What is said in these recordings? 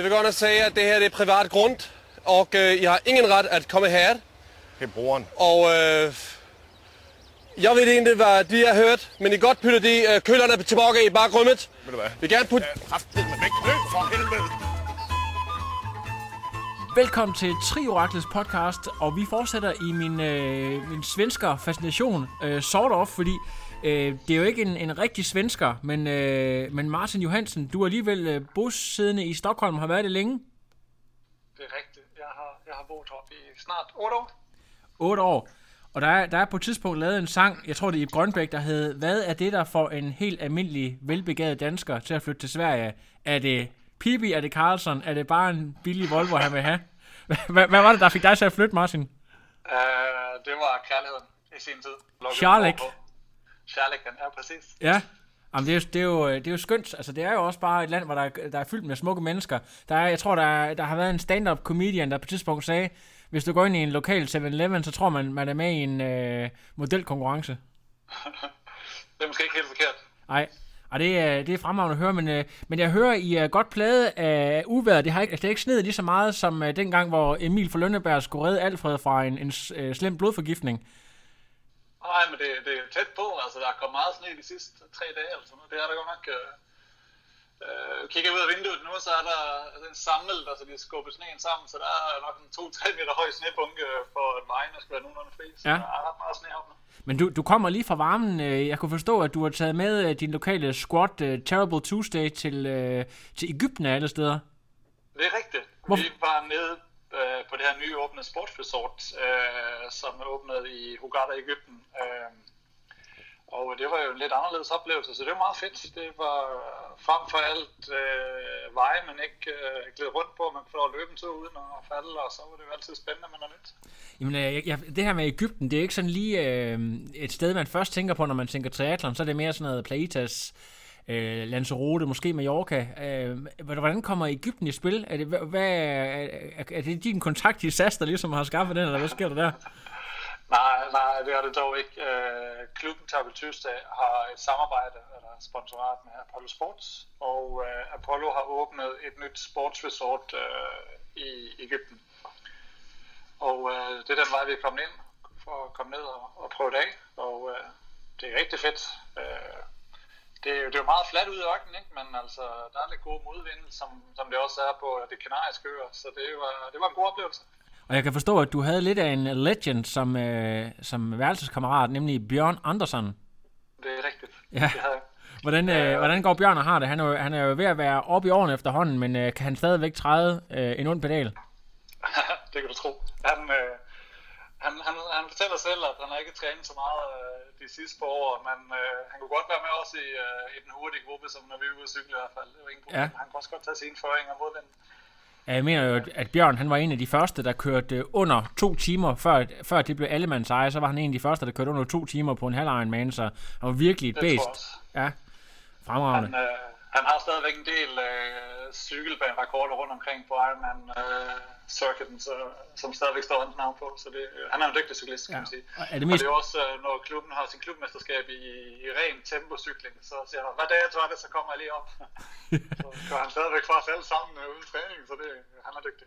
Jeg vil godt sige, at det her det er privat grund, og øh, I har ingen ret at komme her. Det er broren. Og øh, jeg ved ikke, hvad de har hørt, men I godt putte de øh, køllerne tilbage i bakrummet. Ved du hvad? Vi gerne putte... Kraftedeme væk. Løb for helvede. Velkommen til Trioraklets podcast, og vi fortsætter i min, øh, min svensker fascination, øh, sort of, fordi øh, det er jo ikke en, en rigtig svensker, men, øh, men Martin Johansen, du er alligevel øh, bosiddende i Stockholm har været det længe. Det er rigtigt. Jeg har, jeg har boet heroppe i snart 8 år. 8 år. Og der er, der er på et tidspunkt lavet en sang, jeg tror det er i Grønbæk, der hed, hvad er det, der får en helt almindelig, velbegavet dansker til at flytte til Sverige? Er det Pibi, er det Carlson, er det bare en billig Volvo, han vil have? Hvad, hvad var det, der fik dig til at flytte, Martin? Uh, det var kærligheden i sin tid. Lukket Charleken, ja præcis. Ja. Jamen, det, er, jo- det, er jo, det er jo skønt. Altså, det er jo også bare et land, hvor der, er- der er fyldt med smukke mennesker. Der er, jeg tror, der, er, der har været en stand-up comedian, der på et tidspunkt sagde, hvis du går ind i en lokal 7-Eleven, så tror man, man er med i en øh, modelkonkurrence. Det er måske ikke helt forkert. Nej, og det, er, det er fremragende at høre, men, øh, men jeg hører, I er godt plade af uværet. Det har ikke, altså, det er ikke snedet lige så meget som øh, dengang, hvor Emil fra Lønneberg skulle redde Alfred fra en, en øh, slem blodforgiftning. Nej, men det, det er tæt på. Altså, der er kommet meget sne de sidste tre dage eller sådan noget. Det er der godt nok... Øh, øh, kigger ud af vinduet nu, så er der en samlet, altså de skubber sneen sammen, så der er nok en 2-3 meter høj snebunke for at vejen skal være nogenlunde fri. Så Ja. der er ret meget sne nu. Men du, du kommer lige fra varmen. øh, Jeg kunne forstå, at du har taget med øh, din lokale squad uh, Terrible Tuesday til, uh, til Ægypten af alle steder. Det er rigtigt. Hvor- Vi var nede øh, på det her nye åbne sportsresort, øh, som er i Hurghada, Ægypten. Øh, og det var jo en lidt anderledes oplevelse, så det var meget fedt. Det var øh, frem for alt øh, veje, man ikke øh, gled rundt på. Man kunne få lov at løbe en tur uden at falde, og så var det jo altid spændende med noget nyt. Jamen, øh, jeg, jeg, det her med Ægypten, det er ikke sådan lige øh, et sted, man først tænker på, når man tænker triathlon. Så er det mere sådan noget Plaitas, øh, Lanzarote, måske Mallorca. Øh, hvordan kommer Ægypten i spil? Er det, hvad, er, er, det din kontakt i SAS, der ligesom har skaffet den, eller hvad sker der der? Nej, nej, det er det dog ikke. Øh, klubben Tabel Tuesday har et samarbejde, eller sponsorat med Apollo Sports, og øh, Apollo har åbnet et nyt sportsresort øh, i Ægypten. Og øh, det er den vej, vi er kommet ind for at komme ned og, og prøve det af, og øh, det er rigtig fedt. Øh, det, det er jo meget fladt ude i ørkenen, ikke? men altså, der er lidt god modvind, som, som det også er på det kanariske øer, så det var, det var en god oplevelse. Og jeg kan forstå, at du havde lidt af en legend som, øh, som værelseskammerat, nemlig Bjørn Andersen. Det er rigtigt. Ja. Det havde jeg. Hvordan, øh, hvordan går Bjørn og har det? Han er, jo, han er jo ved at være oppe i årene efterhånden, men øh, kan han stadigvæk træde øh, en ond pedal? det kan du tro. Han, øh, han, han, han fortæller selv, at han har ikke trænet så meget øh, de sidste par år, men øh, han kunne godt være med også i, øh, i den hurtige gruppe, som når vi er ude at cykle i hvert fald. Det var ingen problem. Ja. Han kunne også godt tage sine føringer mod den. Ja, Jeg mener jo, at Bjørn han var en af de første, der kørte øh, under to timer, før, før det blev allemands eje, så var han en af de første, der kørte under to timer på en halv Ironman, så han var virkelig et Det også. Ja, fremragende. Han, øh, han har stadigvæk en del øh, cykelbanerekorder rundt omkring på Ironman øh, circuiten, så, som stadigvæk står hans navn på. Så det, øh, han er en dygtig cyklist, kan Ja. man sige. Og er det Og mest, det er også, øh, når klubben har sin klubmesterskab i, i ren tempocykling, så siger han, hvad dato er det, så kommer jeg lige op. så går han stadigvæk fra os alle sammen øh, uden træning, så det, han er dygtig.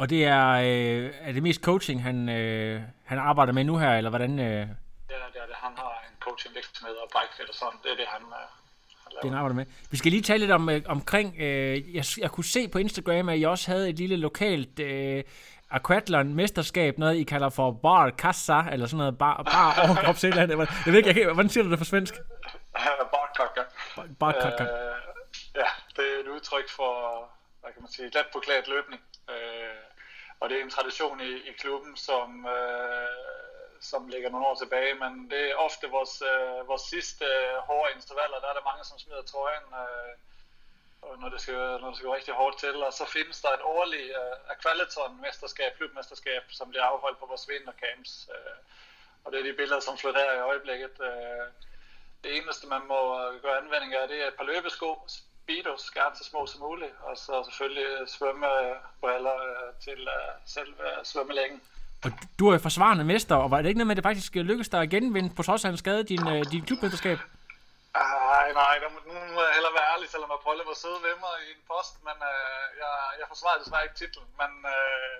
og det er, øh, er det mest coaching, han, øh, han arbejder med nu her, eller hvordan? Øh, Det er det, er det. Han har en coaching virksomhed og bikefit og sådan. Det er det, han, øh, han arbejder med. Vi skal lige tale lidt om, øh, omkring, øh, jeg, jeg kunne se på Instagram, at I også havde et lille lokalt øh, aquathlon mesterskab, noget I kalder for bar kassa, eller sådan noget, bar, bar overkrops eller andet. Jeg ved ikke, jeg kan, hvordan siger du det på svensk? Barkokker. Bar kassa. Øh, ja, det er et udtryk for, hvad kan man sige, let på klædt løbning. Øh, og det er en tradition i, i klubben, som, øh, som ligger nogle år tilbage, men det er ofte vores, øh, vores sidste øh, hårde intervaller, der er der mange, som smider trøjen, øh, når det, skal, når det skal gå rigtig hårdt til. Og så findes der et årligt øh, Aqualaton-mesterskab, klubmesterskab, som bliver afholdt på vores vintercamps. øh, og det er de billeder, som florerer i øjeblikket. Øh, det eneste, man må gøre anvending af, det er et par løbesko, speedos, gerne så små som muligt, og så selvfølgelig svømmebriller øh, øh, til uh, selve svømmelængen. Og du er forsvarende mester, og var det ikke noget med, at det faktisk lykkedes dig at genvinde, på trods af en skade, din, øh, din klubmesterskab? Ah, nej, nej, nu må jeg hellere være ærlig, selvom Apollo var søde ved mig i en post, men øh, jeg, jeg forsvarede desværre ikke titlen, men øh,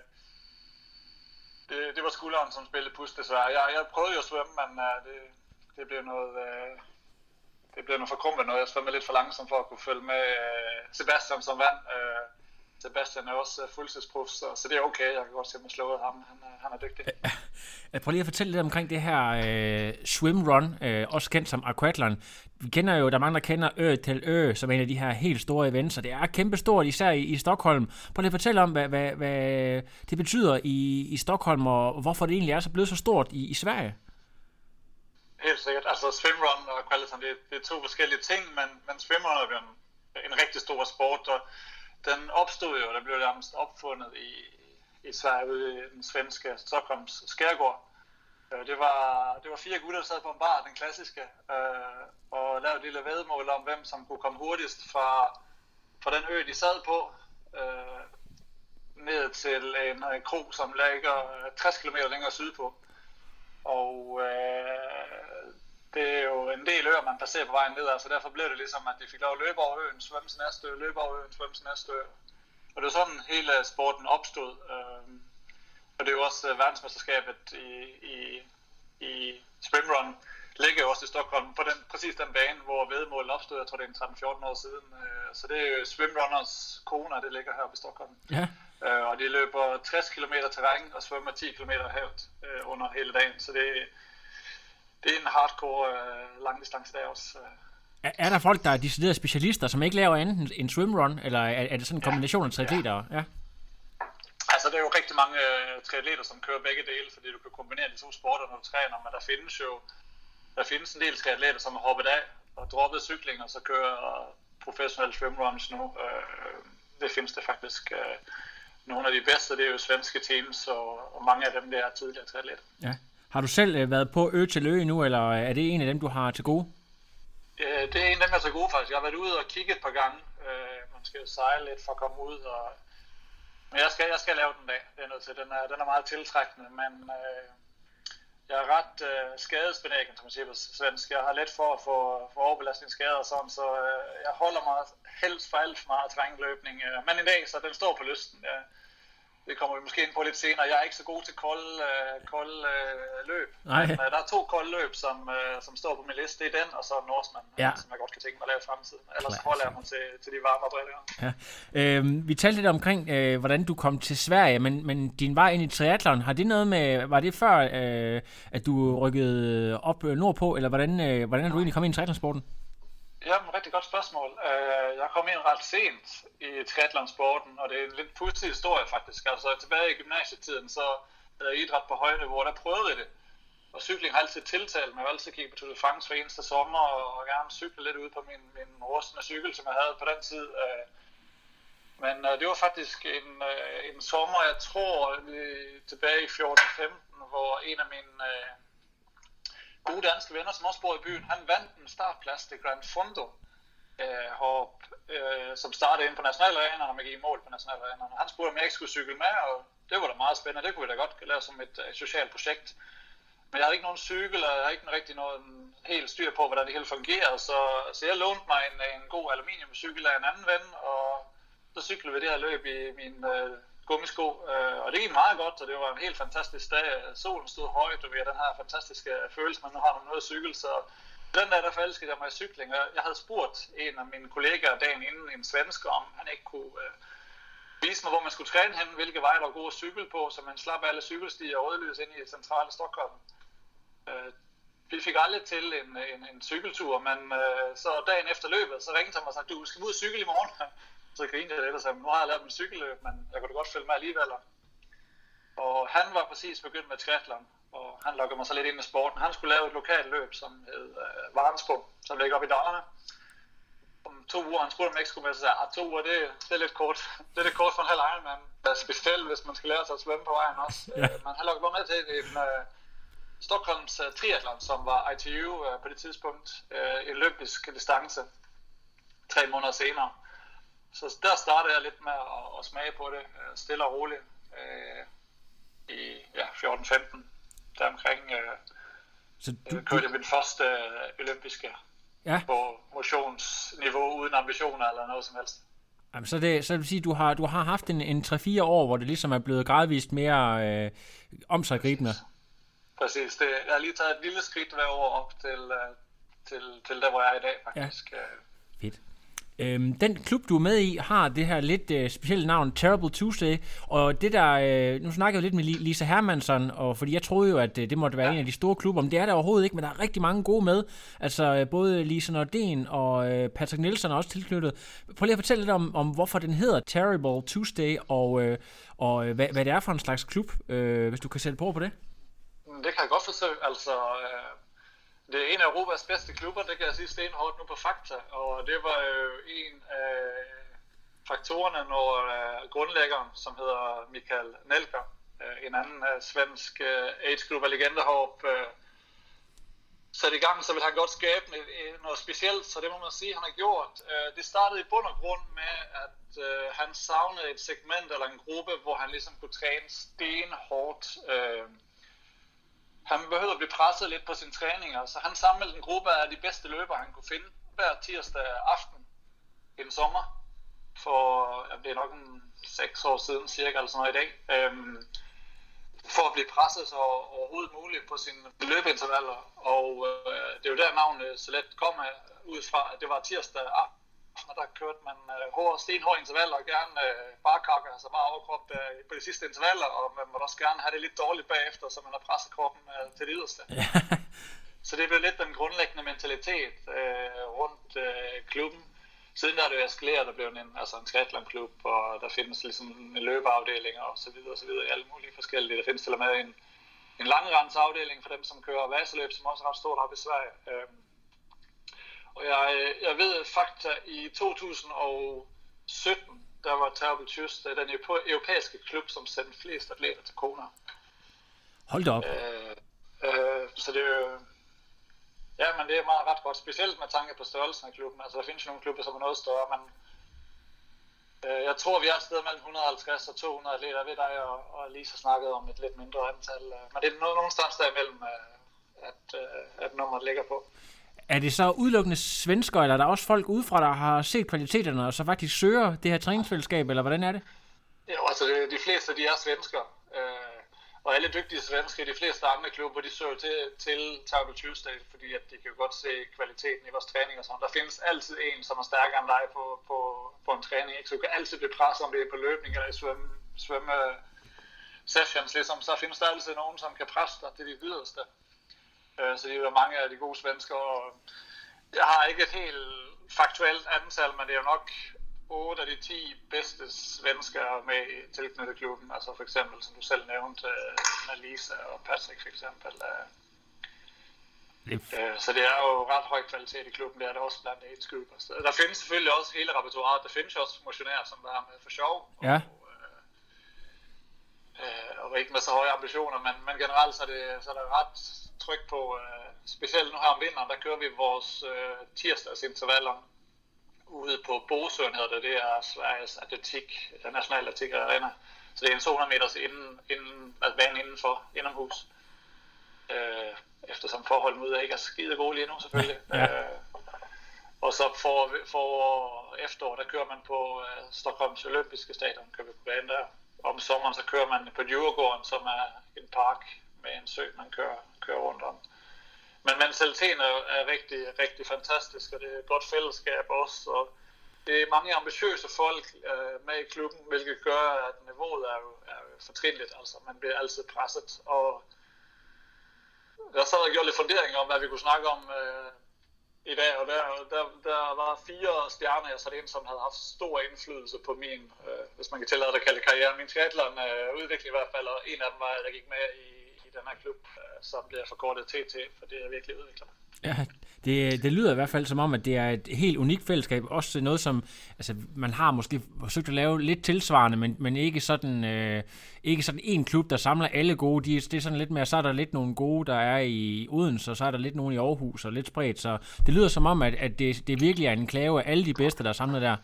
det, det var skulderen, som spillede pus desværre. Jeg, jeg prøvede jo at svømme, men øh, det, det blev noget... Øh, det blev noget forkrumpet noget. Jeg svømmede lidt for langsomt for at kunne følge med øh, Sebastian som vand. Øh, Sebastian er også uh, fuldtidsprof, så, så det er okay. Jeg kan godt se mig slået ham. Han, han er dygtig. Jeg prøver lige at fortælle lidt omkring det her øh, swim run, øh, også kendt som aquathlon. Vi kender jo, der er mange, der kender Ø til Ø, som en af de her helt store events, og det er kæmpestort, især i, i Stockholm. Prøv lige at fortælle om, hvad, hvad, hvad det betyder i, i Stockholm, og hvorfor det egentlig er så blevet så stort i, i Sverige. Helt sikkert. Altså swimrun og aquathlon, det, det er to forskellige ting, men, men swimrun er jo en, en rigtig stor sport, og den opstod jo, der blev nærmest opfundet i, i Sverige ude i den svenske Stockholms skærgård. Øh, det var, det var fire gutter, der sad på en bar, den klassiske, øh, og lavede et lille vedmål om, hvem som kunne komme hurtigst fra, fra den ø, de sad på, øh, ned til en, en kro, som ligger øh, 60 km længere sydpå. Og øh, det er jo en del øer, man passerer på vejen ned, så derfor blev det ligesom, at de fik lov at løbe over øen, svømme sin næste ø, løbe over øen, svømme sin næste ø. Og det var sådan hele sporten opstod. Øhm, og det er jo også øh, verdensmesterskabet i, i, i swimrun ligger jo også i Stockholm på den, præcis den bane, hvor vedmålet opstod, jeg tror det er 13-14 år siden. Øh, så det er jo swimrunners kone, det ligger her i Stockholm. Ja. Øh, og de løber 60 km terræn og svømmer 10 km havet under hele dagen. Så det, det er en hardcore øh, langdistance der også. Øh. Er, er der folk, der er deciderede specialister, som ikke laver andet end swimrun, eller er, er det sådan en kombination af triatleter? Ja. ja. Altså, der er jo rigtig mange øh, triatleter, som kører begge dele, fordi du kan kombinere de to sporter, når du træner, men der findes jo der findes en del triatleter, som har hoppet af og droppet cykling, og så kører professionelle swimruns nu. Øh, det findes det faktisk. Øh, nogle af de bedste, det er jo svenske teams, og, og mange af dem, der er tidligere triatleter. Ja. Har du selv øh, været på ø til ø nu, eller øh, er det en af dem, du har til gode? Det er en af dem, jeg er til gode faktisk. Jeg har været ude og kigge et par gange. Øh, man skal jo sejle lidt for at komme ud. Og... Men jeg skal, jeg skal lave den dag. Det er nødt til. Den er, den er meget tiltrækkende, men øh, jeg er ret øh, skadesbenægen, som man siger på svensk. Jeg har let for at få, for overbelastningsskader og sådan, så øh, jeg holder mig helst for alt for meget terrænløbning. Øh, men en dag, så den står på lysten. Ja det kommer vi måske ind på lidt senere. Jeg er ikke så god til kolde, øh, kolde øh, løb. Nej. Men, øh, der er to kolde løb, som, øh, som står på min liste. Det er den, og så Norseman, ja. som jeg godt kan tænke mig at lave i fremtiden. Ellers Klar. holder jeg mig til, til de varme briller. Ja. Øh, vi talte lidt omkring, øh, hvordan du kom til Sverige, men, men din vej ind i triathlon, har det noget med, var det før, øh, at du rykkede op nordpå, eller hvordan, øh, hvordan er du egentlig kommet ind i triathlonsporten? Men rigtig godt spørgsmål. Øh, jeg kom ind ret sent i triathlonsporten, og det er en lidt pudsig historie faktisk. Altså tilbage i gymnasietiden, så havde jeg idræt på højde, hvor der prøvede det. Og cykling har altid tiltalt mig. Jeg har altid kigget på Tour de France hver eneste sommer, og gerne cykle lidt ud på min, min rustende cykel, som jeg havde på den tid. Øh, men øh, det var faktisk en, en sommer, jeg tror, tilbage i 14-15, hvor en af mine gode danske venner, som også bor i byen, han vandt en startplads til Grand Fondo, øh, hop, øh, som startede ind på nationalarenaen, og man gik i mål på nationalarenaen. Han spurgte, om jeg ikke skulle cykle med, og det var da meget spændende. Det kunne vi da godt lave som et uh, socialt projekt. Men jeg havde ikke nogen cykel, og jeg havde ikke rigtig noget helt styr på, hvordan det hele fungerede, så, så jeg lånte mig en, en god aluminiumcykel af en anden ven, og så cyklede vi det her løb i min øh, gummisko, øh, og det gik meget godt, og det var en helt fantastisk dag. Solen stod højt, og vi havde den her fantastiske følelse, man nu har noget cykel, så den der, der forelskede jeg mig i cykling, og jeg havde spurgt en af mine kollegaer dagen inden, en svensk, om han ikke kunne øh, vise mig, hvor man skulle træne hen, hvilke veje der var gode at cykle på, så man slap alle cykelstier og rødlys ind i centrale Stockholm. Øh, vi fik aldrig til en, en, en cykeltur, men øh, så dagen efter løbet, så ringte han mig og sagde, du skal ud og cykle i morgen. Så grinede jeg lidt og sagde, nu har jeg lavet min cykelløb, men jeg kunne da godt følge med alligevel. Og han var præcis begyndt med triathlon, og han lukkede mig så lidt ind i sporten. Han skulle lave et lokalt løb, som hed uh, Varensbo, som ligger op i Dalarna. Om to uger. Han spurgte, om jeg ikke skulle med, så sagde jeg, to uger, det, det er lidt kort. Det er lidt kort for en halv Ironman. Specielt, hvis man skal lære sig at svømme på vejen også. Ja. Øh, man har lukket mig med til en uh, Stockholms uh, triathlon, som var ITU uh, på det tidspunkt. Uh, olympisk distance. Tre måneder senere. Så der startede jeg lidt med at, at smage på det, uh, stille og roligt. Uh, I ja, 14-15, deromkring. Uh, så du, kørte jeg min første uh, olympiske ja. på motionsniveau uden ambitioner eller noget som helst. Jamen, så, det, så vil sige, du har, du har haft en, en 3-4 år, hvor det ligesom er blevet gradvist mere øh, omsaggribende. Præcis. Det, jeg har lige taget et lille skridt hver år op til, uh, til, til der, hvor jeg er i dag, faktisk. Ja. Fedt. Øhm, den klub, du er med i, har det her lidt øh, specielle navn, Terrible Tuesday, og det der, øh, nu snakker jeg lidt med Lisa Hermansson, og fordi jeg troede jo, at øh, det måtte være ja. en af de store klubber, men det er der overhovedet ikke, men der er rigtig mange gode med, altså øh, både Lisa Nordin og øh, Patrick Nielsen er også tilknyttet. Prøv lige at fortælle lidt om, om hvorfor den hedder Terrible Tuesday, og, øh, og øh, hvad, hvad det er for en slags klub, øh, hvis du kan sætte på på det. Mm, det kan jeg godt forsøge, altså... Øh det er en af Europas bedste klubber, det kan jeg sige stenhårdt nu på Fakta, og det var jo en af faktorerne, når uh, grundlæggeren, som hedder Mikael Nelker, øh, en anden øh, svensk age group af legender heroppe, uh, sat i gang, så vil han godt skabe noget specielt, så det må man sige, han har gjort. Det startede i bund og grund med, at han savnede et segment eller en gruppe, hvor han ligesom kunne træne stenhårdt uh, han behøvede at blive presset lidt på sine træninger, så han samlede en gruppe af de bedste løbere, han kunne finde hver tirsdag aften en sommer, for ja, det er nok en 6 år siden cirka, eller sådan noget i dag, øhm, for at blive presset så overhovedet muligt på sine løbeintervaller. Og øh, det er jo der navnet Salet kom af, ud fra, at det var tirsdag aften og der kørte man øh, hårde, stenhårde intervaller og gerne øh, bare kakke, altså bare overkrop øh, på de sidste intervaller, og man må også gerne have det lidt dårligt bagefter, så man har presset kroppen øh, til det yderste. så det blev lidt den grundlæggende mentalitet øh, rundt øh, klubben. Siden der er det jo eskaleret, der blev en, altså en triathlon-klub, og der findes ligesom en løbeafdeling og så videre og så videre i alle mulige forskellige. Der findes til og med en, en langrensafdeling for dem, som kører vaseløb, som også er ret stort op i Sverige. Øh, og jeg, jeg ved fakta i 2017, der var Terrible Tuesday den europæiske klub, som sendte flest atleter til Kona. Hold da op. Øh, øh, så det er jo... Ja, men det er meget ret godt, specielt med tanke på størrelsen af klubben. Altså, der findes jo nogle klubber, som er noget større, men øh, jeg tror, vi er et sted mellem 150 og 200 atleter ved dig, og, og Lisa snakket om et lidt mindre antal. Øh, men det er noget, nogenstans derimellem, øh, at, øh, at nummeret ligger på. Er det så udelukkende svensker, eller er der også folk udefra, der har set kvaliteterne, og så faktisk søger det her træningsfællesskab, eller hvordan er det? Ja, altså de fleste, de er svensker. Øh, og alle dygtige svensker, de fleste andre klubber, de søger til, til Table Tuesday, fordi at de kan jo godt se kvaliteten i vores træning og sådan. Der findes altid en, som er stærkere end dig på, på, på en træning, ikke? så du kan altid blive presset, om det er på løbning eller i svømme, svømme sessions, ligesom. så findes der altid nogen, som kan presse dig til det yderste. Øh, så det er jo mange af de gode svenskere. Og jeg har ikke et helt faktuelt antal, men det er jo nok 8 af de 10 bedste svenskere med i tilknyttet klubben. Altså for eksempel, som du selv nævnte, med Lisa og Patrick for eksempel. Yep. Øh, så det er jo ret høj kvalitet i klubben, det er det også blandt age groupers. Der findes selvfølgelig også hele repertoireet, der findes også motionærer, som der er med for sjov. Ja. Og, øh, og ikke med så høje ambitioner, men, men generelt så er, det, så er det ret tryk på, øh, specielt nu her om vinteren, der kører vi vores øh, tirsdagsintervaller ude på Bosøen hedder det, det er Sveriges atletik, national atletik arena. Så det er en 200 meters inden, inden, altså banen indenfor, indenhus. Øh, eftersom forholdene ude ikke er skide gode lige nu selvfølgelig. Ja. Øh, og så for, for efterår, der kører man på øh, Stockholms Olympiske Stadion, kører vi på banen der. Om sommeren, så kører man på Djurgården, som er en park med en sø, man kører, kører rundt om. Men mentaliteten er, er rigtig, rigtig fantastisk, og det er et godt fællesskab også, og det er mange ambitiøse folk øh, med i klubben, hvilket gør, at niveauet er jo, er jo fortrinligt, altså man bliver altid presset, og jeg sad og gjorde lidt funderinger om, hvad vi kunne snakke om øh, i dag, og der, der, der var fire stjerner, jeg satte ind, som havde haft stor indflydelse på min, øh, hvis man kan tillade det at kalde karriere, min triathlon øh, udvikling i hvert fald, og en af dem var, at jeg gik med i i den her klub, øh, som bliver forkortet TT, for det er virkelig udviklet. Ja, Det, det lyder i hvert fald som om, at det er et helt unikt fællesskab. Også noget, som altså, man har måske forsøgt at lave lidt tilsvarende, men, men ikke sådan øh, ikke sådan en klub, der samler alle gode. De, det er sådan lidt mere, så er der lidt nogle gode, der er i Odense, og så er der lidt nogle i Aarhus og lidt spredt. Så det lyder som om, at, at det, det virkelig er en klave af alle de bedste, der er samlet der.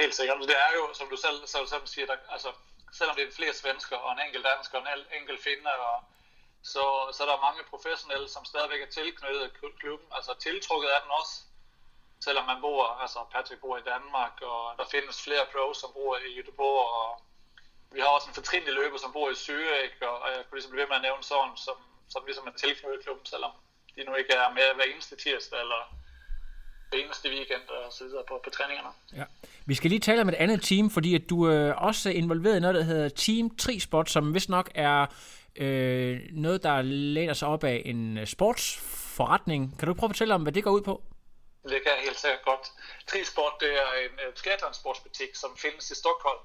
Helt sikkert. Det er jo, som du selv, selv, selv siger, der, altså, selvom det er flere svensker og en enkelt dansker og en enkelt finder, og, så, så er mange professionelle, som stadigvæk er tilknyttet klubben, altså tiltrukket af den også. Selvom man bor, altså Patrick bor i Danmark, og der findes flere pros, som bor i Göteborg, og vi har også en fortrinlig løber, som bor i Zürich, og, og jeg kunne ligesom blive ved med at nævne sådan, som, som ligesom er tilknyttet klubben, selvom de nu ikke er med hver eneste tirsdag, eller eneste weekend og så videre på, på træningerne. Ja. Vi skal lige tale om et andet team, fordi at du øh, er også involveret i noget, der hedder Team Trisport, som vist nok er øh, noget, der læner sig op af en øh, sportsforretning. Kan du prøve at fortælle om, hvad det går ud på? Det kan jeg helt sikkert godt. Trisport det er en øh, triathlon-sportsbutik, som findes i Stockholm.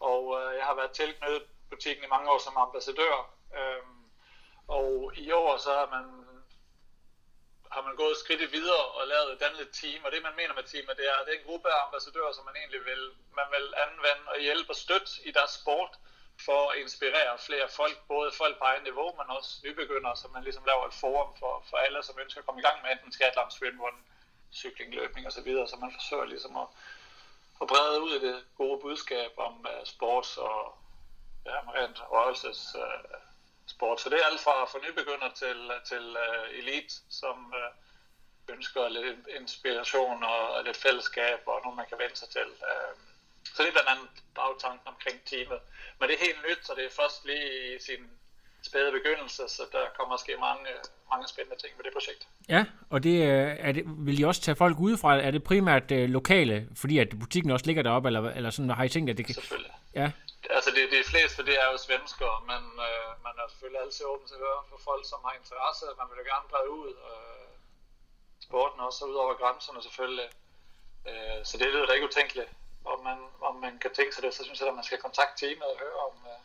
Og øh, jeg har været tilknyttet butikken i mange år som ambassadør. Øhm, og i år så har man har man gået skridt videre og lavet et andet team, og det man mener med teamet, det er, at det er en gruppe af ambassadører, som man egentlig vil, man vil anvende og hjælpe og støtte i deres sport, for at inspirere flere folk, både folk på egen niveau, men også nybegyndere, så man ligesom laver et forum for, for alle, som ønsker at komme i gang med enten triathlon, swimrun, cykling, løbning osv., så, så man forsøger ligesom at, at brede ud i det gode budskab om uh, sports og ja, rent rørelses uh, øh, sport. Så det er alt fra, fra nybegynder til, til uh, elite, som uh, ønsker lidt inspiration og lidt fællesskab og noget, man kan vende sig til. Uh, så det er blandt andet bagtanken omkring teamet. Men det er helt nyt, så det er først lige i sin spæde begyndelse, så der kommer måske mange, mange spændende ting med det projekt. Ja, og det, er det, vil I også tage folk udefra? Er det primært uh, lokale, fordi at butikken også ligger deroppe, eller, eller sådan, har I tænkt, at det kan... Selvfølgelig. Ja. Altså det, det fleste, det er jo svensker, men øh, man er selvfølgelig altid åben til at høre for folk, som har interesse. Man vil jo gerne brede ud øh, sporten også ud over grænserne selvfølgelig. Øh, så det lyder da ikke utænkeligt om man, om man kan tænke sig det, så synes jeg, at man skal kontakte teamet og høre om, øh,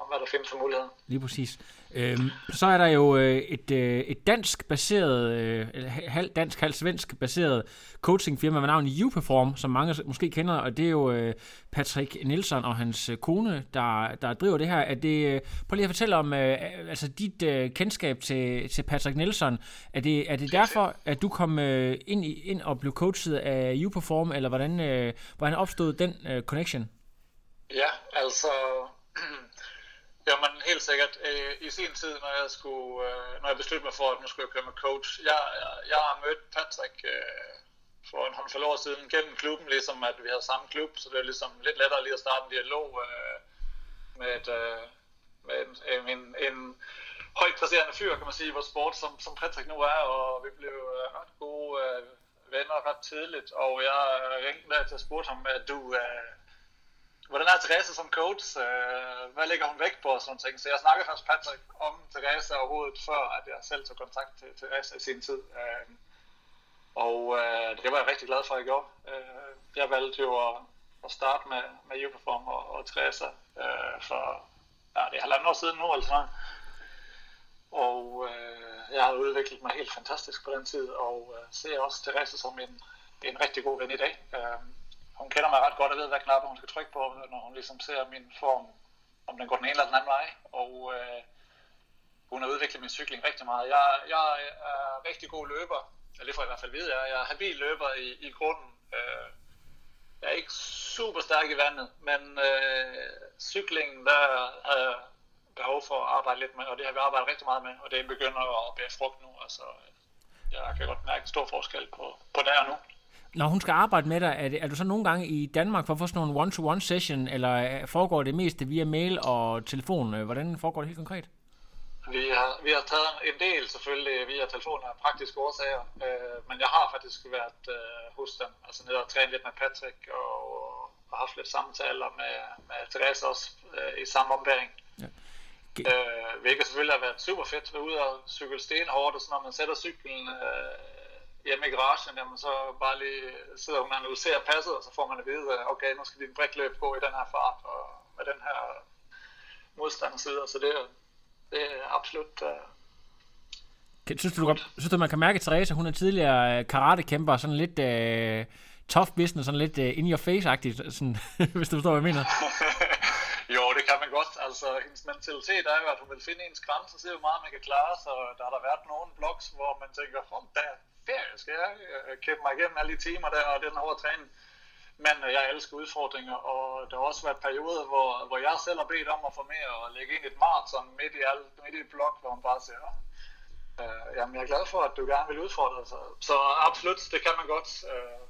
om hvad der findes for muligheder. Lige præcis. Øhm, så er der jo øh, et, øh, et dansk baseret, øh, halv dansk, halv svensk baseret coachingfirma med navn Uperform, som mange måske kender, og det er jo øh, Patrick Nielsen og hans øh, kone, der, der driver det her. Er det, øh, prøv lige at fortælle om øh, altså dit øh, kendskab til, til Patrick Nielsen. Er det, er det derfor, at du kom øh, ind, i, ind og blev coachet af Uperform, eller hvordan, øh, hvordan opstod den øh, connection? Ja, altså Jamen helt sikkert. Øh, I sin tid, når jeg skulle, øh, når jeg besluttede mig for, at nu skulle jeg køre med coach, jeg, jeg, jeg har mødt Patrick øh, for en håndfuld år siden gennem klubben, ligesom at vi havde samme klub, så det er ligesom lidt lettere lige at starte en dialog øh, med, et, øh, med en, en, en, en højt placerende fyr, kan man sige, i vores sport, som, som Patrick nu er, og vi blev øh, ret gode venner ret tidligt, og jeg ringte der til at spurgte ham, at du, hvordan er Therese som coach? Øh, hvad lægger hun væk på og sådan ting? Så jeg snakkede faktisk Patrick om Therese overhovedet, før at jeg selv tog kontakt til Therese i sin tid. Øh, og øh, det var jeg rigtig glad for, at jeg gjorde. Jeg valgte jo at, at starte med, med Uperform og, og Therese øh, for ja, det er halvandet år siden nu, altså. Og øh, jeg har udviklet mig helt fantastisk på den tid, og øh, ser også Therese som en, en rigtig god ven i dag. Øh, hun kender mig ret godt og ved, hvad knapper hun skal trykke på, når hun ligesom ser min form, om den går den ene eller den anden vej. Og øh, hun har udviklet min cykling rigtig meget. Jeg, jeg er rigtig god løber, eller det får jeg i hvert fald vide. Jeg, jeg er habil løber i, i grunden. Øh, jeg er ikke super stærk i vandet, men øh, cyklingen, der havde jeg behov for at arbejde lidt med, og det har vi arbejdet rigtig meget med, og det begynder at bære frugt nu. Altså, jeg kan godt mærke en stor forskel på, på der og nu. Når hun skal arbejde med dig, er, det, er du så nogle gange i Danmark for at få sådan nogle one-to-one session, eller foregår det mest via mail og telefon? Hvordan foregår det helt konkret? Vi har, vi har taget en del selvfølgelig via telefon af praktiske årsager, øh, men jeg har faktisk været øh, hos dem, altså nede og træne lidt med Patrick og, og haft lidt samtaler med, med Therese også øh, i samme ombæring. Ja. Okay. Øh, hvilket selvfølgelig har været super fedt at være ude og cykle stenhårdt, og så når man sætter cyklen øh, hjemme i garagen, jamen så bare lige sidder man og ser passet, og så får man at vide, okay, nu skal din brikløb gå i den her fart, og med den her modstand og så videre. Så det, det er absolut uh, Kan- Synes du, du, synes du, man kan mærke, at Therese, hun er tidligere øh, karatekæmper, sådan lidt øh, tough business, sådan lidt øh, in your face-agtigt, sådan, hvis du forstår, hvad jeg mener. Jo, det kan man godt. Altså, hendes mentalitet er jo, at hun vil finde ens grænse og se, hvor meget man kan klare. Så der har der været nogle blogs, hvor man tænker, hold da, ferie, skal jeg øh, kæmpe mig igennem alle de timer der og den hårde træning. Men øh, jeg elsker udfordringer, og der har også været perioder, hvor, hvor jeg selv har bedt om at få mere og lægge ind et maraton midt i, alt, midt i et blok, hvor man bare siger, øh, jamen jeg er glad for, at du gerne vil udfordre dig. Så, så absolut, det kan man godt. Øh,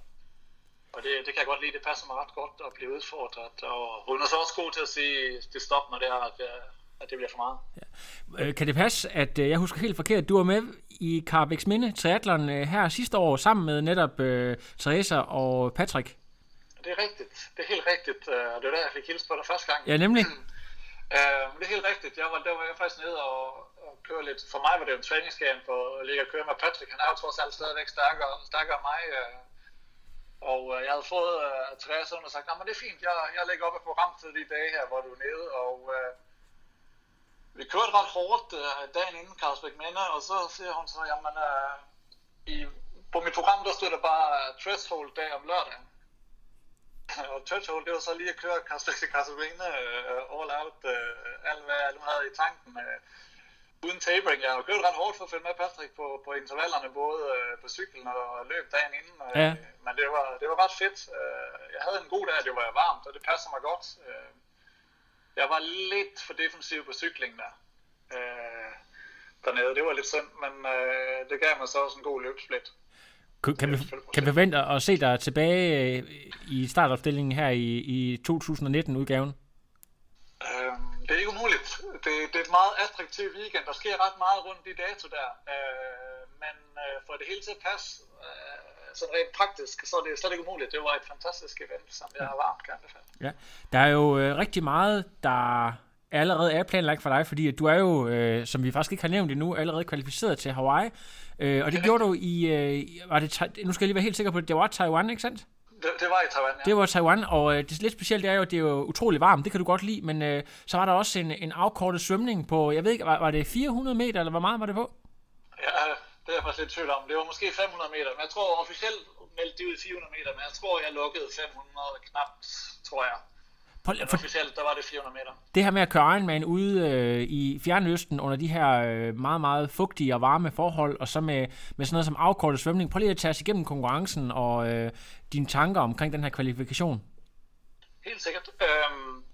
og det, det kan jeg godt lide, det passer mig ret godt at blive udfordret. Og hun er så også god til at sige, det stop, når det er, at, jeg, at det bliver for meget. Øh, Kan det passe, at øh, jeg husker helt forkert, du var med i Carbex Minde Triathlon øh, her sidste år, sammen med netop øh, Teresa og Patrick? Det er rigtigt. Det er helt rigtigt. øh, Og det var der, jeg fik hilst på dig første gang. Ja, nemlig. Øh, det er helt rigtigt. Jeg var, der var jeg faktisk nede og, og køre lidt. For mig var det jo en træningskamp at ligge og køre med Patrick. Han er jo trods alt stadigvæk stærkere, stærkere end mig. øh. Og øh, jeg havde fået uh, Therese, og hun havde sagt, men det er fint, jeg, jeg lægger op et program til de dage her, hvor du er nede. Og øh, vi kørte ret hårdt øh, dagen inden Carlsbæk Minde, og så siger hun så, jamen øh, i, på mit program, der stod der bare uh, threshold dag om lørdagen. og threshold, det var så lige at køre Carlsbæk til Carlsbæk uh, all out, uh, alt hvad jeg nu havde i tanken. Uh, uden tapering. Jeg har kørt ret hårdt for at følge med Patrick på, på intervallerne, både øh, på cyklen og løb dagen inden. Øh, Ja. Men det var, det var ret fedt. Øh, jeg havde en god dag, det var varmt, og det passer mig godt. Øh, jeg var lidt for defensiv på cyklingen der. Øh, dernede. Det var lidt synd, men øh, det gav mig så også en god løbsplit. Kan kan vi, kan vi forvente at se dig tilbage øh, i startopstillingen her i, i 2019-udgaven? Øhm, det er ikke umuligt. Det, det er et meget attraktiv weekend. Der sker ret meget rundt de dato der. Øh, men øh, for det hele til at passe, øh, sådan rent praktisk, så er det slet ikke umuligt. Det var et fantastisk event, som jeg har varmt kan anbefale. Ja. Der er jo øh, rigtig meget, der allerede er planlagt for dig, fordi at du er jo, øh, som vi faktisk ikke har nævnt endnu, allerede kvalificeret til Hawaii. Øh, og det gjorde du i, øh, var det, nu skal jeg lige være helt sikker på det, det var Taiwan, ikke sandt? Det, det var i Taiwan, ja. Det var Taiwan, og øh, det lidt specielt det er jo, at det er jo utrolig varmt, det kan du godt lide, men øh, så var der også en, en afkortet svømning på, jeg ved ikke, var, var det 400 meter, eller hvor meget var det på? ja. Det er jeg faktisk lidt tvivl om. Det var måske 500 meter, men jeg tror officielt meldte de ud i 400 meter, men jeg tror, jeg lukkede 500 knapt, tror jeg. Men for, officielt, der var det 400 meter. det her med at køre Ironman ude øh, i Fjernøsten under de her øh, meget, meget fugtige og varme forhold, og så med, med sådan noget som afkortet svømning. Prøv lige at tage os igennem konkurrencen og øh, dine tanker omkring den her kvalifikation. Helt sikkert. Øhm,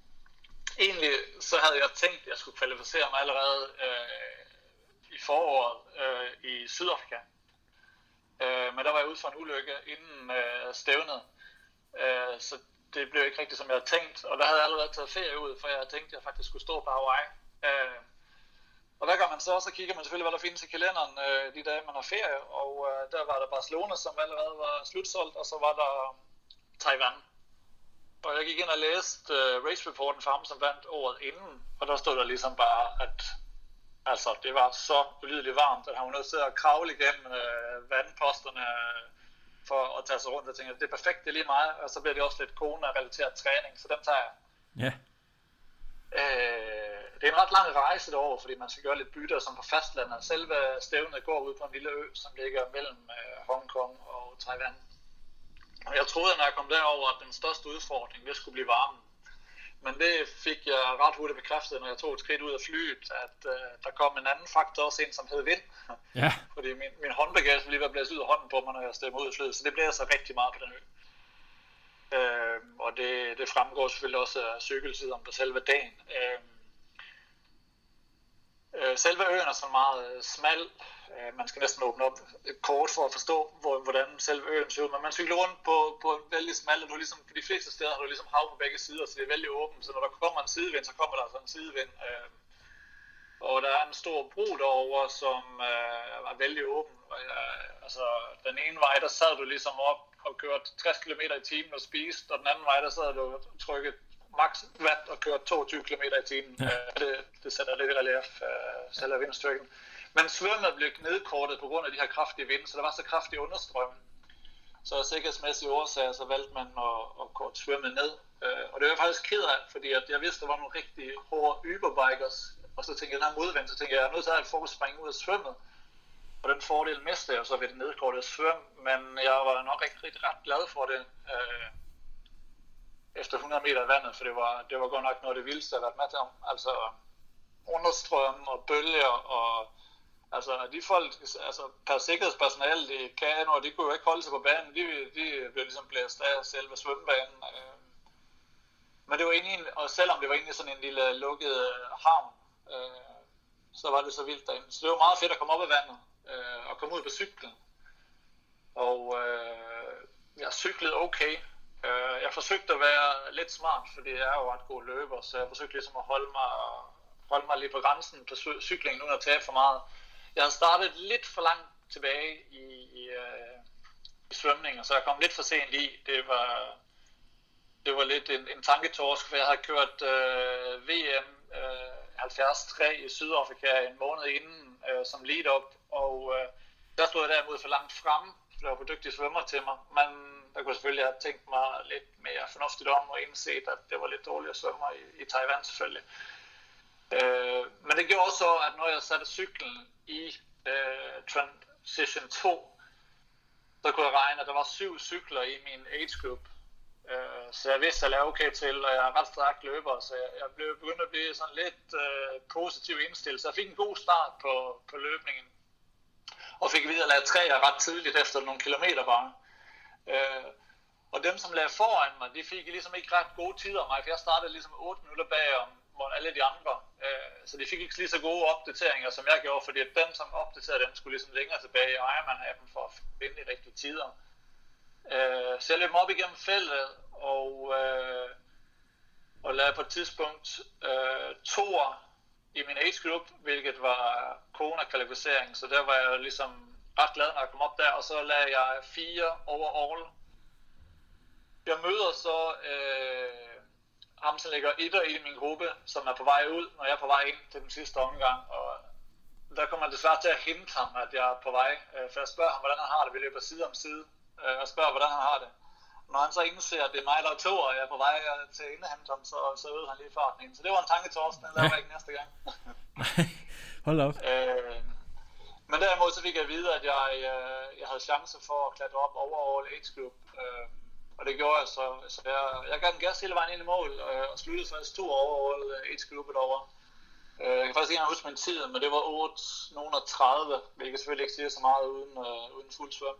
egentlig så havde jeg tænkt, at jeg skulle kvalificere mig allerede øh, foråret øh, i Sydafrika. Øh, men der var jeg ude for en ulykke inden øh, stævnet. Øh, så det blev ikke rigtigt, som jeg havde tænkt. Og der havde jeg allerede taget ferie ud, for jeg havde tænkt, at jeg faktisk skulle stå på Hawaii. Øh, og hvad gør man så? Så kigger man selvfølgelig, hvad der findes i kalenderen øh, de dage, man har ferie. Og øh, der var der Barcelona, som allerede var slutsolgt, og så var der um, Taiwan. Og jeg gik ind og læste øh, race reporten for ham, som vandt året inden, og der stod der ligesom bare, at altså, det var så ulideligt varmt, at han var nødt til at kravle igennem uh, vandposterne øh, for at tage sig rundt. Jeg tænkte, det er perfekt, det er lige mig, og så bliver det også lidt corona-relateret træning, så den tager jeg. Ja. Øh, det er en ret lang rejse derover, fordi man skal gøre lidt bytter som på fastlandet. Selve stævnet går ud på en lille ø, som ligger mellem øh, Hongkong og Taiwan. Og jeg troede, når jeg kom derover, at den største udfordring, det skulle blive varmen. Men det fik jeg ret hurtigt bekræftet, når jeg tog et skridt ud af flyet, at øh, der kom en anden faktor også ind, som hed vind. Ja. Fordi min, min håndbagage ville lige være blæst ud af hånden på mig, når jeg stemmer ud af flyet, så det blæser rigtig meget på den ø. Øh, og det, det fremgår selvfølgelig også af cykelsiderne på selve dagen. Øh, øh, selve øen er så meget øh, smal. Øh, man skal næsten åbne op et kort for at forstå, hvor, hvordan selve øen ser ud. Men man cykler rundt på, på en vældig smal, og du ligesom, på de fleste steder har du ligesom hav på begge sider, så det er vældig åbent. Så når der kommer en sidevind, så kommer der sådan en sidevind. Øh, og der er en stor bro derovre, som øh, er vældig åben. Og, øh, altså, den ene vej, der sad du ligesom op og kørte 60 km i timen og spiste, og den anden vej, der sad du og trykkede max watt og kørte 22 km i timen. Ja. Øh, det, det sætter lidt i relief, øh, selv af vindstyrken. Men svømmet blev nedkortet på grund af de her kraftige vinde, så der var så kraftig understrøm. Så af sikkerhedsmæssige årsager, så valgte man at, at korte svømmet ned. Øh, og det var jeg faktisk ked af, fordi at jeg vidste, der var nogle rigtig hårde yberbikers. Og så tænkte jeg, den her modvind, så tænkte jeg, jeg er nødt til at have et forspring ud af svømmet. Og den fordel mistede jeg så ved det nedkortede svøm, men jeg var nok rigtig, rigtig ret glad for det øh, efter 100 meter i vandet, for det var, det var godt nok noget af det vildeste, jeg har været med til. Altså understrøm og bølger og altså de folk, altså per sikkerhedspersonale, de kan og de kunne jo ikke holde sig på banen, de, de blev ligesom blæst af selve svømmebanen. Øh. Men det var egentlig, og selvom det var egentlig sådan en lille lukket øh, havn, øh, så var det så vildt derinde. Så det var meget fedt at komme op af vandet øh, og komme ud på cyklen. Og øh, jeg cyklede okay. Øh, jeg forsøgte at være lidt smart, fordi jeg er jo ret god løber, så jeg forsøgte ligesom at holde mig, holde mig lige på grænsen på cyklingen, uden at tabe for meget. Jeg havde startet lidt for langt tilbage i, i, øh, i svømningen, så jeg kom lidt for sent i. Det var, det var lidt en, en tanketorsk, for jeg havde kørt øh, VM øh, 73 i Sydafrika en måned inden øh, som lead-up, og øh, der stod jeg derimod for langt frem, blev for dygtige svømmer til mig, men der kunne selvfølgelig have tænkt mig lidt mere fornuftigt om og indset, at det var lidt dårligere svømmer i, i Taiwan selvfølgelig. Øh, men det gjorde så, at når jeg satte cyklen i øh, Transition 2, så kunne jeg regne, at der var syv cykler i min age group. Øh, så jeg vidste, at jeg okay til, og jeg er ret stærk løber, så jeg, jeg blev begyndt at blive sådan lidt øh, positiv indstillet. Så jeg fik en god start på, på løbningen, og fik videre at træer ret tidligt efter nogle kilometer bare. Øh, og dem, som lagde foran mig, de fik ligesom ikke ret gode tider af mig, for jeg startede ligesom 8 minutter bag om alle de andre. Øh, så de fik ikke lige så gode opdateringer, som jeg gjorde, fordi at dem, som opdaterede dem, skulle ligesom længere tilbage i Ironman-appen for at finde de rigtige tider. Øh, så jeg løb op igennem feltet, og, øh, og lavede på et tidspunkt øh, toer i min age group, hvilket var corona-kvalificering, så der var jeg ligesom ret glad, når jeg kom op der, og så lagde jeg fire overall. Jeg møder så øh, ham, som ligger etter i min gruppe, som er på vej ud, når jeg er på vej ind til den sidste omgang, og der kommer man desværre til at hente ham, at jeg er på vej, øh, for jeg spørger ham, hvordan han har det, vi løber side om side, øh, og spørger, hvordan han har det. Når han så indser, at det er mig, der er to, og jeg er på vej øh, til ham, så, så øvede han lige farten ind. Så det var en tanke til os, den laver jeg ikke næste gang. Hold op. Øh, men derimod så fik jeg at vide, at jeg, øh, jeg havde chance for at klatre op over All Age Group. Øh, og det gjorde jeg så. så jeg, jeg gav den gas hele vejen ind i mål, øh, og sluttede faktisk to over All Age Groupet over. Øh, jeg kan faktisk ikke huske min tid, men det var 8 nogen 30, hvilket selvfølgelig ikke siger så meget uden, øh, uden fuld svøm.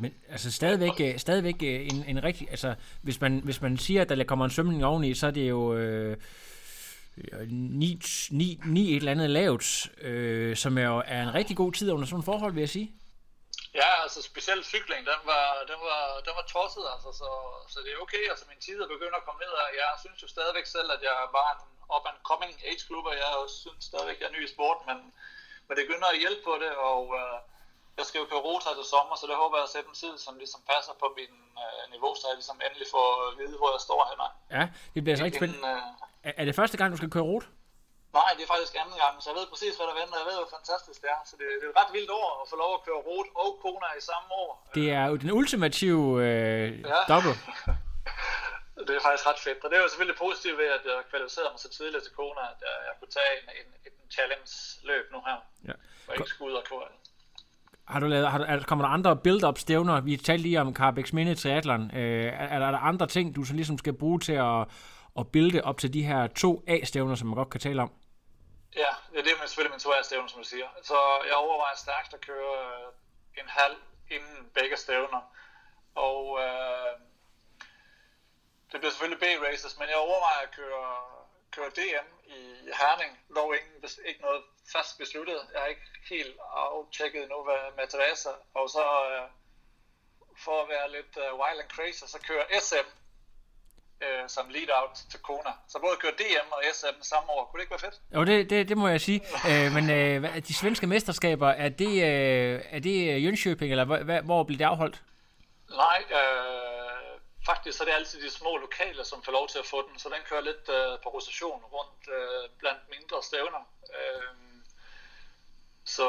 Men altså stadigvæk, øh, stadigvæk øh, en, en rigtig, altså hvis man, hvis man siger, at der kommer en svømning oveni, så er det jo øh, 9, 9, 9 et eller andet lavt, øh, som er, jo, er en rigtig god tid under sådan forhold, vil jeg sige. Ja, altså specielt cykling, den var, den var, den var tosset, altså, så, så det er okay. Altså min tid er begyndt at komme ned, og jeg synes jo stadigvæk selv, at jeg var bare en up and coming age group, og jeg synes stadigvæk, at jeg er ny i sport, men, men det begynder at hjælpe på det, og øh, jeg skal jo køre rota til sommer, så det håber jeg at sætte en tid, som ligesom passer på min uh, niveau, så jeg ligesom endelig får at vide, hvor jeg står henne. Ja, det bliver så rigtig spændende. Uh, er det første gang, du skal køre rute? Nej, det er faktisk anden gang, så jeg ved præcis, hvad der venter. Jeg ved, hvor fantastisk det er. Så det, det er et ret vildt år at få lov at køre rot og Kona i samme år. Det er jo den ultimative øh, ja. double. det er faktisk ret fedt. Og det er jo selvfølgelig positivt ved, at jeg kvalificerede mig så tidligt til Kona, at jeg, jeg kunne tage en, en, en challenge-løb nu her. Ja. Og ikke skulle ud og køre. Har du lavet, har du, kommer der andre build-up stævner? Vi talte lige om Carbex Mini Triathlon. Øh, er, er, der, andre ting, du så ligesom skal bruge til at, at builde op til de her to A-stævner, som man godt kan tale om? Ja, det er det med selvfølgelig min A stævner som du siger. Så jeg overvejer stærkt at køre øh, en halv inden begge stævner. Og øh, det bliver selvfølgelig B-races, men jeg overvejer at køre, køre DM i Herning. Dog ingen, ikke noget fast besluttet. Jeg har ikke helt aftjekket nu med, med Teresa. Og så øh, for at være lidt uh, wild and crazy, så kører SM øh, som lead-out til Kona. Så både køre DM og SM samme år. Kunne det ikke være fedt? Jo, det, det, det må jeg sige. øh, men øh, de svenske mesterskaber, er det, øh, er det Jönköping, eller hvor, hvor bliver det afholdt? Nej, øh, faktisk så er det altid de små lokale, som får lov til at få den, så den kører lidt øh, på rotation rundt øh, blandt mindre stævner. Øh, så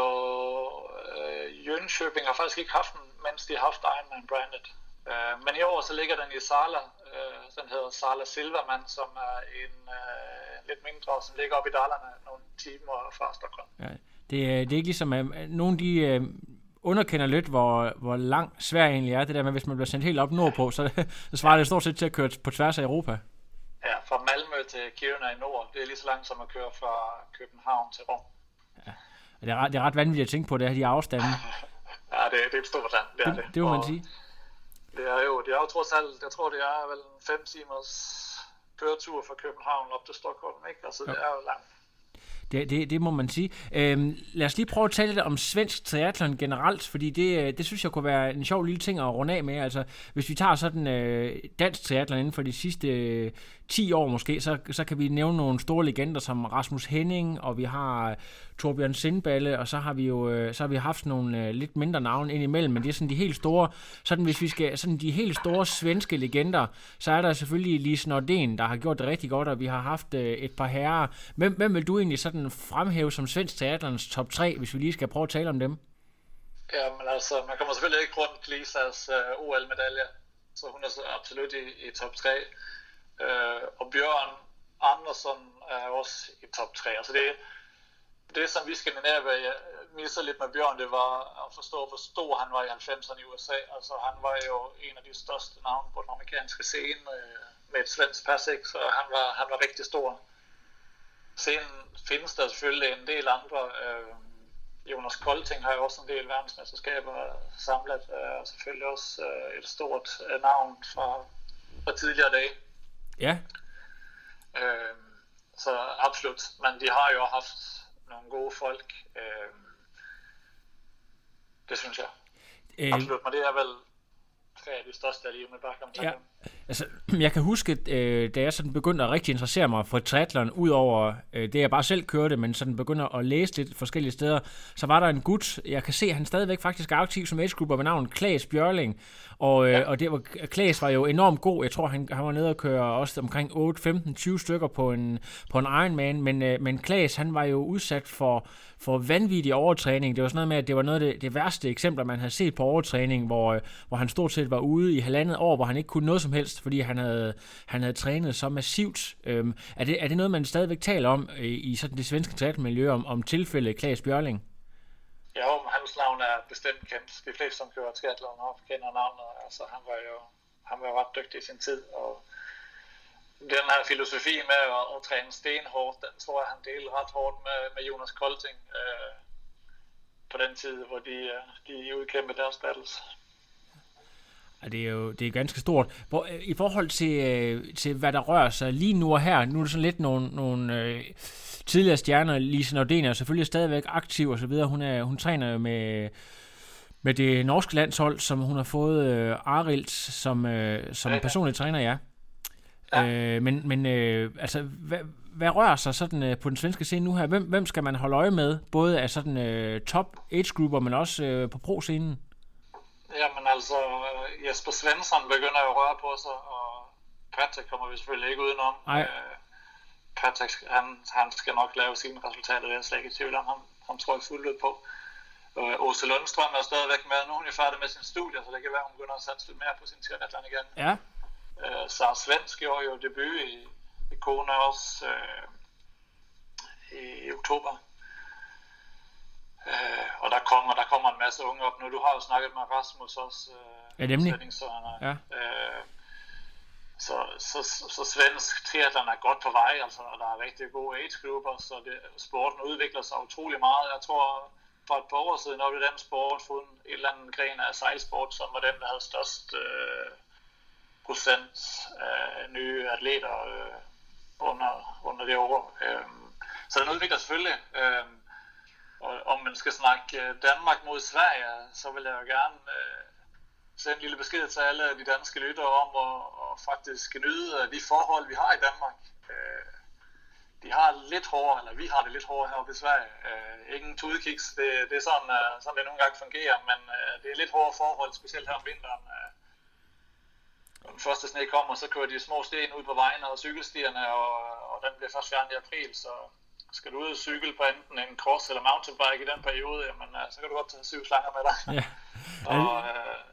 øh, Jönköping har faktisk ikke haft den, mens de har haft Ironman branded. Øh, men i år så ligger den i Sala, øh, den hedder Sala Silverman, som er en øh, lidt mindre, som ligger op i Dalarna nogle timer fra Stockholm. Ja. Det, er- det er ikke ligesom, at nogen de øh, underkender lidt, hvor, hvor lang svær egentlig er. Det der med, hvis man bliver sendt helt op nordpå, så, så svarer det stort set til at køre på tværs af Europa. Ja, fra Malmø til Kiruna i nord, det er lige så langt som at køre fra København til Rom. Og det er, ret, det er ret vanvittigt at tænke på, det her, de afstande. Ja, det, det er et stort land, det er det. Det, det må man sige. Det er jo, det er jo trods alt, jeg tror det er vel en fem timers køretur fra København op til Stockholm, ikke? Altså det er jo langt. Det, det, det må man sige. Øhm, lad os lige prøve at tale lidt om svensk triathlon generelt, fordi det, øh, det synes jeg kunne være en sjov lille ting at runde af med. Altså, hvis vi tager sådan øh, dansk triathlon inden for de sidste øh, 10 år måske, så, så kan vi nævne nogle store legender som Rasmus Henning, og vi har Torbjørn Sindballe, og så har vi jo øh, så har vi haft nogle øh, lidt mindre navne ind imellem, men det er sådan de helt store, sådan hvis vi skal, sådan de helt store svenske legender, så er der selvfølgelig Lise Nordén, der har gjort det rigtig godt, og vi har haft øh, et par herrer. Hvem, hvem vil du egentlig sådan fremhæve som svensk teaterens top 3, hvis vi lige skal prøve at tale om dem? Ja, men altså, man kommer selvfølgelig ikke rundt Lisas øh, uh, OL-medalje, så hun er så absolut i, i top 3. Uh, øh, og Bjørn Andersson er også i top 3. Altså det, det som vi skandinaver jeg misser lidt med Bjørn, det var at forstå, hvor stor han var i 90'erne i USA. Altså han var jo en af de største navne på den amerikanske scene uh, med et svensk pas, ikke? så han var, han var rigtig stor. Scenen findes der selvfølgelig en del andre. Uh, Jonas Kolting har jo også en del verdensmesterskaber samlet, øh, og selvfølgelig også øh, et stort øh, navn fra, fra tidligere dage. Ja, Øh, så absolut, men de har jo haft nogle gode folk. Øh, det synes jeg. øh, Absolut, men det er vel tre af de største af lige med bare kom Ja. Altså, jeg kan huske, øh, da jeg sådan begyndte at rigtig interessere mig for triathlon, udover øh, det, jeg bare selv kørte, men sådan begyndte at læse lidt forskellige steder, så var der en gut, jeg kan se, at han stadigvæk faktisk er aktiv som age ved navn Klaas Bjørling, og, øh, ja. og det var, Klaas var jo enormt god, jeg tror, han, han var nede og køre også omkring 8, 15, 20 stykker på en, på en Ironman, men, men Klaas, han var jo udsat for, for vanvittig overtræning. Det var sådan noget med, at det var noget af det, det værste eksempler, man havde set på overtræning, hvor, øh, hvor han stort set var ude i halvandet år, hvor han ikke kunne noget som helst, fordi han havde, han havde trænet så massivt. Øhm, er, det, er det noget, man stadigvæk taler om i, i sådan det svenske triathlonmiljø, om, om tilfældet Klaas Bjørling? Ja, jo, hans navn er bestemt kendt. De fleste, som kører triathlon, kender navnet. Altså, han var jo han var ret dygtig i sin tid, og den her filosofi med at, at træne stenhårdt, den tror jeg, han delte ret hårdt med, med Jonas Kolting øh, på den tid, hvor de, øh, de udkæmpede deres battles. Ja, det er jo det er ganske stort. Hvor, øh, I forhold til, øh, til, hvad der rører sig lige nu og her, nu er det sådan lidt nogle, nogle øh, tidligere stjerner, Lise Nordén er selvfølgelig stadigvæk aktiv og så videre. Hun, er, hun træner jo med, med det norske landshold, som hun har fået øh, Arild som, øh, som Ja, ja. personlig træner, ja. Ja. Øh, men men øh, altså, hvad, hvad rører sig sådan øh, på den svenske scene nu her? Hvem, hvem skal man holde øje med? Både af sådan øh, top age-grupper, men også øh, på pro-scenen? Jamen altså, øh, Jesper Svensson begynder jo at røre på sig, og Patrick kommer vi selvfølgelig ikke udenom. Nej. Øh, Patrick, han, han skal nok lave sine resultater, det er jeg slet ikke i tvivl om. Ham, ham tror jeg fuldt ud på. Øh, Åse Lundstrøm er stadigvæk med. Nu er hun jo færdig med sin studie, så det kan være, hun begynder at satse lidt mere på sin triathlon igen. Ja, Øh, Sara Svensk gjorde jo debut i, i Kona også øh, i, oktober. Øh, og der kommer, der kommer en masse unge op nu. Du har jo snakket med Rasmus også. Øh, Ja, nemlig. Er, Ja. øh, så, så, så, svensk triathlon er godt på vej, altså, og der er rigtig gode age-grupper, så det, sporten udvikler sig utrolig meget. Jeg tror, for et par år siden, var det den sport, fundet et eller andet gren af sejlsport, som var den, der havde størst øh, procent øh, nye atleter øh, under, under det år. Øh, så den udvikler selvfølgelig. Øh, og om man skal snakke øh, Danmark mod Sverige, så vil jeg jo gerne øh, sende en lille besked til alle de danske lyttere om at, at faktisk nyde de forhold, vi har i Danmark. Øh, de har lidt hårdere, eller vi har det lidt hårdere heroppe i Sverige. Øh, ingen tudekiks, det, det er sådan, uh, sådan det nogle gange fungerer, men uh, det er lidt hårdere forhold, specielt her om vinteren. Uh, den første sne kommer, så kører de små sten ud på vejene og cykelstierne, og, og den bliver først fjernet i april, så skal du ud og cykle på enten en cross eller mountainbike i den periode, jamen, uh, så kan du godt tage syv slanger med dig. ja. Og, øh,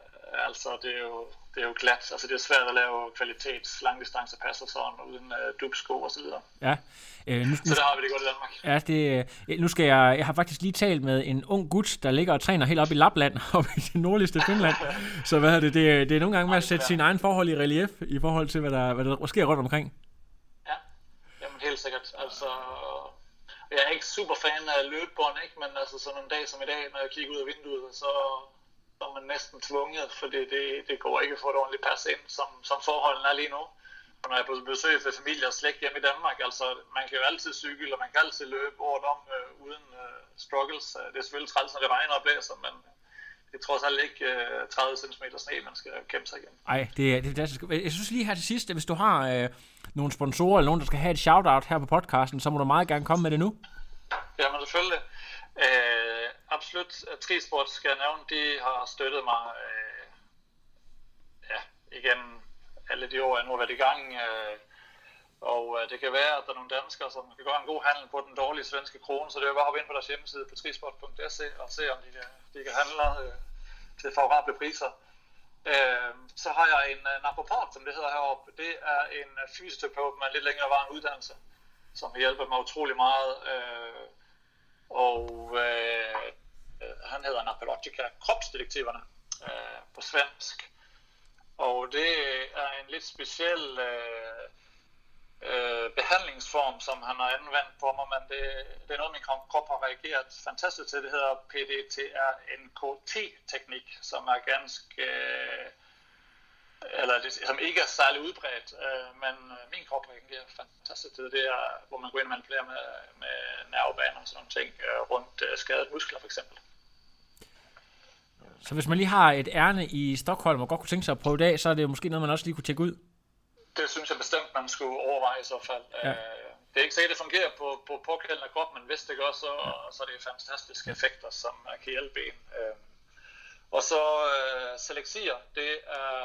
Altså, det er jo, det er jo glat. Altså, det er svært at lave kvalitets langdistancepasser sådan, uden uh, dubsko og så videre. Ja. Øh, nu, Så der har vi det godt i Danmark. Ja, det, øh, nu skal jeg, jeg har faktisk lige talt med en ung gut, der ligger og træner helt op i Lapland, op i det nordligste Finland. Så hvad er det, det, er- det er nogle gange med at sætte sin egen forhold i relief, i forhold til, hvad der, hvad der sker rundt omkring. Ja, jamen helt sikkert. Altså, jeg er ikke super fan af løbebånd, ikke? men altså sådan en dag som i dag, når jeg kigger ud af vinduet, så, så er man næsten tvunget, fordi det, det går ikke at få et ordentligt pas ind, som, som forholdene er lige nu. Og når jeg er på besøg for familie og slægt hjemme i Danmark, altså man kan jo altid cykle, og man kan altid løbe året om øh, uden øh, struggles. Det er selvfølgelig træls, når det regner og blæser, men det er trods alt ikke øh, 30 cm sne, man skal kæmpe sig igennem. Ej, det, er- det er fantastisk. Jeg synes lige her til sidst, at hvis du har øh, nogle sponsorer, eller nogen, der skal have et shout-out her på podcasten, så må du meget gerne komme med det nu. Jamen selvfølgelig. Øh, absolut. Trisport skal jeg nævne, de har støttet mig øh, ja, igennem alle de år, jeg nu har været i gang. Øh, og øh, det kan være, at der er nogle danskere, som kan gøre en god handel på den dårlige svenske krone, så det er bare at hoppe ind på deres hjemmeside på trisport.se og se, om de kan, de kan handle øh, til favorable priser. Øh, så har jeg en øh, naprapat, som det hedder heroppe. Det er en øh, fysioterapeut med en lidt længere varende uddannelse, som hjælper mig utrolig meget. Øh, og øh, han hedder Napologica, kropsdetektiverne øh, på svensk. Og det er en lidt speciel øh, øh, behandlingsform, som han har anvendt på mig, men det, det er noget, min krop har reageret fantastisk til. Det hedder PDTRNKT-teknik, som er ganske... Øh, eller det, som ikke er særlig udbredt, øh, men øh, min krop reagerer fantastisk til det. Det er, hvor man går ind og manipulerer med, med nervebaner og sådan nogle ting øh, rundt øh, skadede muskler for eksempel. Så hvis man lige har et ærne i Stockholm og godt kunne tænke sig at prøve i dag, så er det måske noget, man også lige kunne tjekke ud. Det synes jeg bestemt, man skulle overveje i så fald. Ja. Ja. Det er ikke sikkert, det fungerer på, på påkaldende krop, men hvis det gør, så, ja. så er det fantastiske effekter, som øh, kan hjælpe en. Øh, Og så øh, Selexir, det er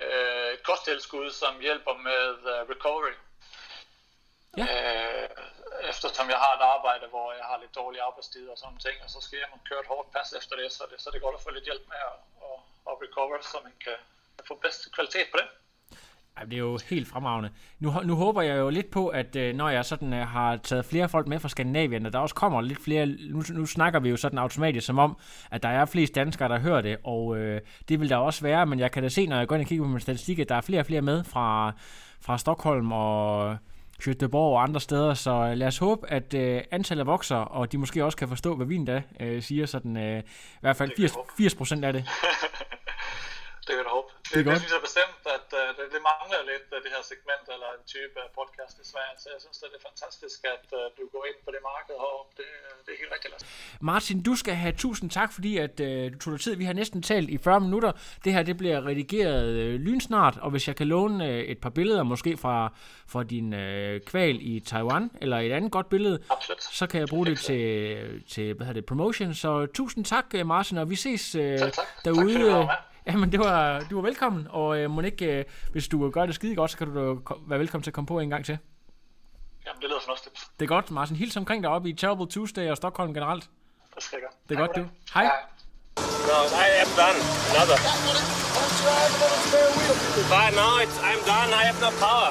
øh, et kosttilskud, som hjælper med øh, recovery. Ja. Øh, eftersom jeg har et arbejde, hvor jeg har lidt dårlige arbejdstider og sådan ting, og så skal jeg køre et hårdt pas efter det, så er det, så er det godt at få lidt hjælp med at, at, at recover, så man kan få bedst kvalitet på det. Ej, det er jo helt fremragende. Nu, nu håber jeg jo lidt på, at øh, når jeg sådan øh, har taget flere folk med fra Skandinavien, at der også kommer lidt flere... Nu, nu snakker vi jo sådan automatisk som om, at der er flest danskere, der hører det, og øh, det vil der også være, men jeg kan da se, når jeg går ind og kigger på min statistik, at der er flere og flere med fra, fra Stockholm og Göteborg og andre steder, så lad os håbe, at øh, antallet vokser, og de måske også kan forstå, hvad vi endda øh, siger, sådan øh, i hvert fald Det kan jeg 80, håbe. 80 procent af det. Det kan jeg da håbe. Det, Det er det, synes jeg bestemt, at uh, det, det mangler lidt af det her segment eller en type af podcast i Sverige. Så jeg synes, det er fantastisk, at uh, du går ind på det marked heroppe. Det, øh, det er helt rigtigt. Lasse. Martin, du skal have tusind tak, fordi at, øh, du tog dig tid. Vi har næsten talt i 40 minutter. Det her det bliver redigeret øh, lynsnart, og hvis jeg kan låne øh, et par billeder, måske fra, fra din øh, kval i Taiwan, eller et andet godt billede, Absolut. så kan jeg bruge det til, til hvad hedder det, promotion. Så tusind tak, øh, Martin, og vi ses øh, Selv tak. Tak derude. fordi øh. Jamen, det var, du var velkommen, og øh, ikke, øh, hvis du gør det skide godt, så kan du da ko- være velkommen til at komme på en gang til. Jamen, det lyder fornuftigt. Det er godt, Martin. Hils omkring dig op i Terrible Tuesday og Stockholm generelt. Det skal jeg gøre. Det er Tak godt, du. Hej. No, I am done. Another. But no, it's, I'm done. I have no power.